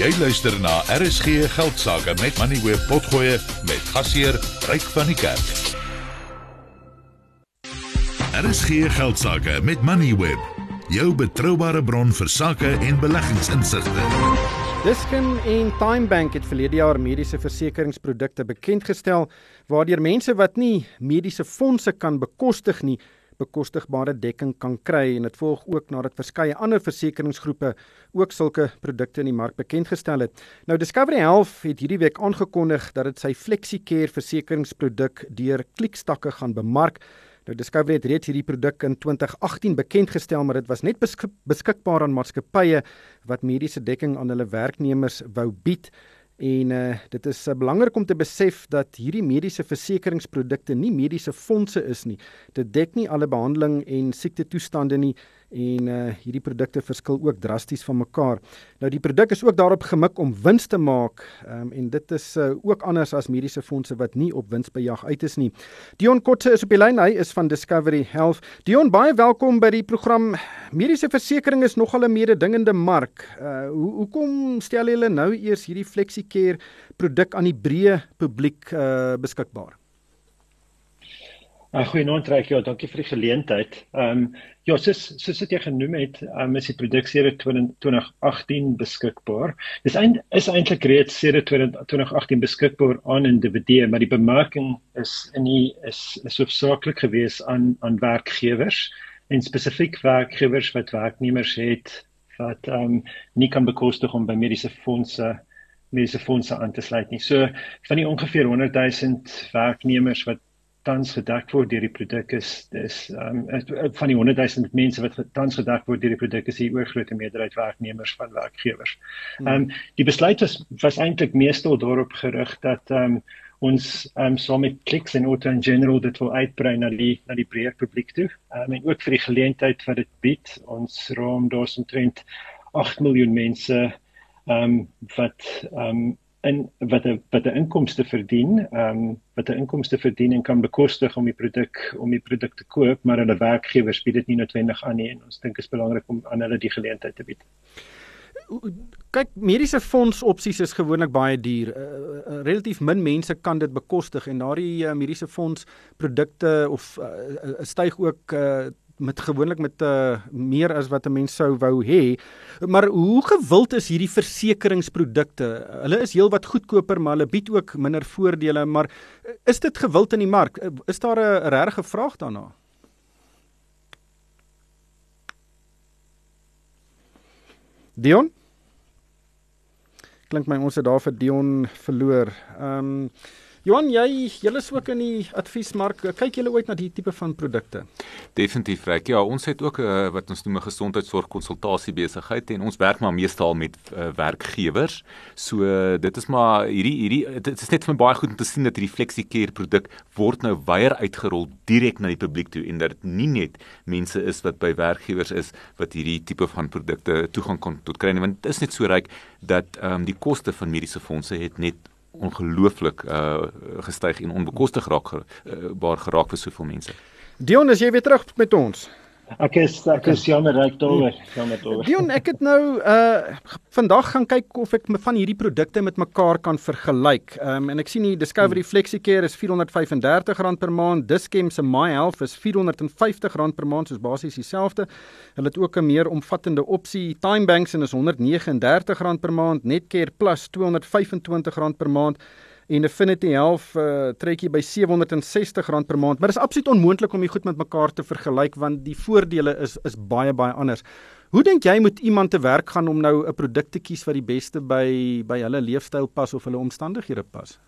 Jy luister na RSG Geldsaake met Money Web Potgoe met gasheer Ryk van die Kerk. RSG Geldsaake met Money Web, jou betroubare bron vir sake en beleggingsinsigte. Diskin en Time Bank het verlede jaar mediese versekeringsprodukte bekend gestel waardeur mense wat nie mediese fondse kan bekostig nie, bekostigbare dekking kan kry en dit volg ook nadat verskeie ander versekeringsgroepe ook sulke produkte in die mark bekend gestel het. Nou Discovery Health het hierdie week aangekondig dat dit sy FlexiCare versekeringsproduk deur klikstakke gaan bemark. Nou Discovery het reeds hierdie produk in 2018 bekend gestel, maar dit was net beskik beskikbaar aan maatskappye wat mediese dekking aan hulle werknemers wou bied. En uh dit is uh, belangrik om te besef dat hierdie mediese versekeringsprodukte nie mediese fondse is nie. Dit dek nie alle behandeling en siekte toestande nie en uh hierdie produkte verskil ook drasties van mekaar. Nou die produk is ook daarop gemik om wins te maak. Um, en dit is uh, ook anders as mediese fondse wat nie op winsbejag uit is nie. Dion Kotse is op die lyn. Hy is van Discovery Health. Dion, baie welkom by die program. Mediese versekerings is nogal 'n mededingende mark. Uh hoe hoekom stel julle nou eers hierdie FlexiCare produk aan die breë publiek uh beskikbaar? Uh, Goeienaand Ryk, ja, dankie vir die geleentheid. Ehm um, ja, soos soos dit jy genoem het, um, is die produksie sedert 2018 beskikbaar. Dis eind, is eintlik reeds sedert 2018 beskikbaar aan individue, maar die bemarking is in die is is hoofsaaklik gewees aan aan werkgewers en spesifiek werkgewers wat werknemers het wat ehm um, nie kan bekostig om by mediese fondse mediese fondse aan te sluit nie. So van die ongeveer 100 000 werknemers wat tans gedek word deur die produk is dis um, van die 100 000 mense wat tans gedek word deur die produk is hier oorgrootste meerderheid werknemers van werkgewers. Hmm. Ehm um, die besluit was was eintlik meestal daarop gerig dat ehm um, ons ehm um, so met kliks en auto in general dit wil uitbrei na die na die breër publiek toe. Ehm um, en ook vir die geleentheid wat dit bied. Ons raam daar's omtrent 8 miljoen mense ehm um, wat ehm um, in wat 'n wat 'n inkomste verdien, ehm um, wat 'n inkomste verdien en kan bekostig om die produk om die produk te koop, maar hulle werkgewers bied dit nie noodwendig aan nie en ons dink dit is belangrik om aan hulle die geleentheid te bied. Kyk, mediese fonds opsies is gewoonlik baie duur. Uh, uh, relatief min mense kan dit bekostig en daardie uh, mediese fonds produkte of uh, uh, styg ook uh, met gewoonlik met uh, meer as wat 'n mens sou wou hê. Maar hoe gewild is hierdie versekeringsprodukte? Hulle is heelwat goedkoper, maar hulle bied ook minder voordele, maar is dit gewild in die mark? Is daar 'n regte vraag daarna? Dion? Klink my ons het daar vir Dion verloor. Ehm um, Johan, jy is ook in die adviesmark. Kyk jy ooit na die tipe van produkte? Definitief, reg. Ja, ons het ook 'n uh, wat ons noem 'n gesondheidsorg konsultasie besigheid en ons werk maar meestal met uh, werkgewers. So uh, dit is maar hierdie hierdie dit is net vir my baie goed om te sien dat hierdie FlexiCare produk word nou weier uitgerol direk na die publiek toe en dat dit nie net mense is wat by werkgewers is wat hierdie tipe van produkte toegang kon tot kry nie, want dit is net so ryk dat ehm um, die koste van mediese fondse het net ongelooflik uh gestyg en onbekostig geraak uh, geraak vir soveel mense. Dion, as jy weer terug met ons. Ek is ek is jammer ek daaroor, jammer daaroor. Dion, ek het nou uh vandag gaan kyk of ek van hierdie produkte met mekaar kan vergelyk. Ehm um, en ek sien die Discovery hmm. FlexiCare is R435 per maand, Dischem se My Health is R450 per maand, soos basies dieselfde. Hulle het ook 'n meer omvattende opsie, Time Banks en is R139 per maand, Netcare Plus R225 per maand en Affinity Health uh, trek jy by R760 per maand. Maar dit is absoluut onmoontlik om dit goed met mekaar te vergelyk want die voordele is is baie baie anders. Hoe dink jy moet iemand te werk gaan om nou 'n produk te kies wat die beste by by hulle leefstyl pas of hulle omstandighede pas?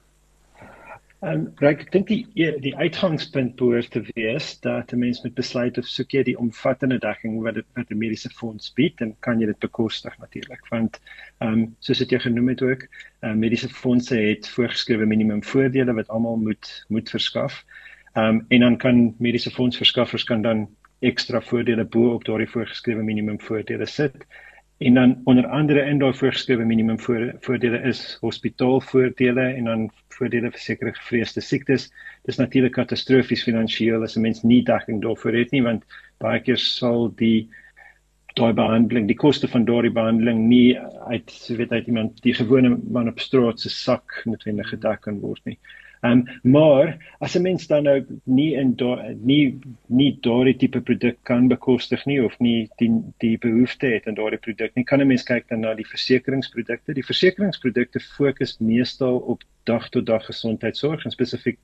En um, ek dink die die uitgangspunt behoort te wees dat 'n mens moet besluit of soek jy die omvattende dekking wat dit met 'n mediese fonds bied en kan jy dit bekostig natuurlik want ehm um, soos dit jy genoem het ook uh, mediese fondse het voorgeskrewe minimum voordele wat almal moet moet verskaf. Ehm um, en dan kan mediese fondsverskaffers kan dan ekstra voordele bo op daardie voorgeskrewe minimum voordele sit. En dan onder andere in daai voorgeskrewe minimum voordele is hospitaalvoordele en dan voordele vir sekere gevreesde siektes. Dis natuurlik katastrofies finansiëel as 'n mens nie dekking daarvoor het nie want baie keer sal die daai behandeling, die koste van daardie behandeling nie uit weet uit iemand die gewone man op straat se sak noodwendig gedek kan word nie. Ehm um, maar as 'n mens dan nou nie in daai nie nie daardie tipe produk kan bekostig nie of nie die die behoefte het aan daardie produk nie, kan 'n mens kyk dan na die versekeringsprodukte. Die versekeringsprodukte fokus meestal op dag tot dag gesondheidsorg en spesifiek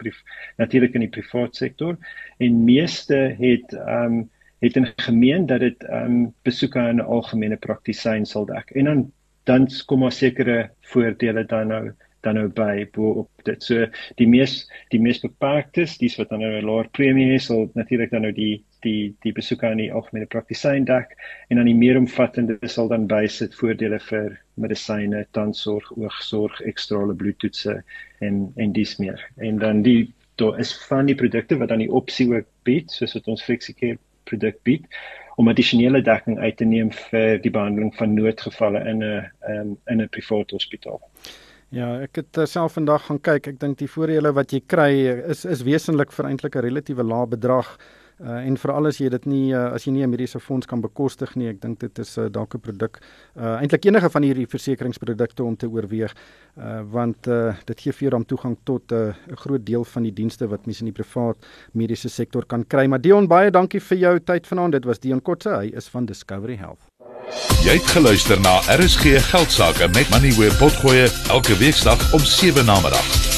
natuurlik in die private sektor en meeste het ehm um, het in gemeen dat dit ehm um, besoeke aan 'n algemene praktisyn sal dek. En dan dan kom maar sekere voordele dan nou dan nou by bo op dit. So die mees die mees beperktes, dis wat dan nou 'n laer premie is, sal natuurlik dan nou die die die besoeke aan die algemene praktisyn dek en dan die meer omvattende sal dan bysit voordele vir medisyne, tandsorg, oogsorg, ekstrale bloedtoetse en en dis meer. En dan die daar is van die produkte wat dan die opsie ook bied, soos wat ons FlexiCare produk bied om addisionele dekking uit te neem vir die behandeling van noodgevalle in 'n um, in 'n private hospitaal. Ja, ek het uh, self vandag gaan kyk. Ek dink die voordele wat jy kry is is wesentlik vir eintlik 'n relatiewe lae bedrag. Uh, en veral as jy dit nie uh, as jy nie 'n mediese fonds kan bekostig nie, ek dink dit is uh, dalk 'n produk uh, eintlik enige van hierdie versekeringsprodukte om te oorweeg uh, want uh, dit gee vir jou dan toegang tot 'n uh, groot deel van die dienste wat mense in die privaat mediese sektor kan kry. Maar Dion baie dankie vir jou tyd vanaand. Dit was Dion Kotse. Hy is van Discovery Health. Jy het geluister na RSG Geldsaake met Money where potgoe elke weeksdag om 7 na middag.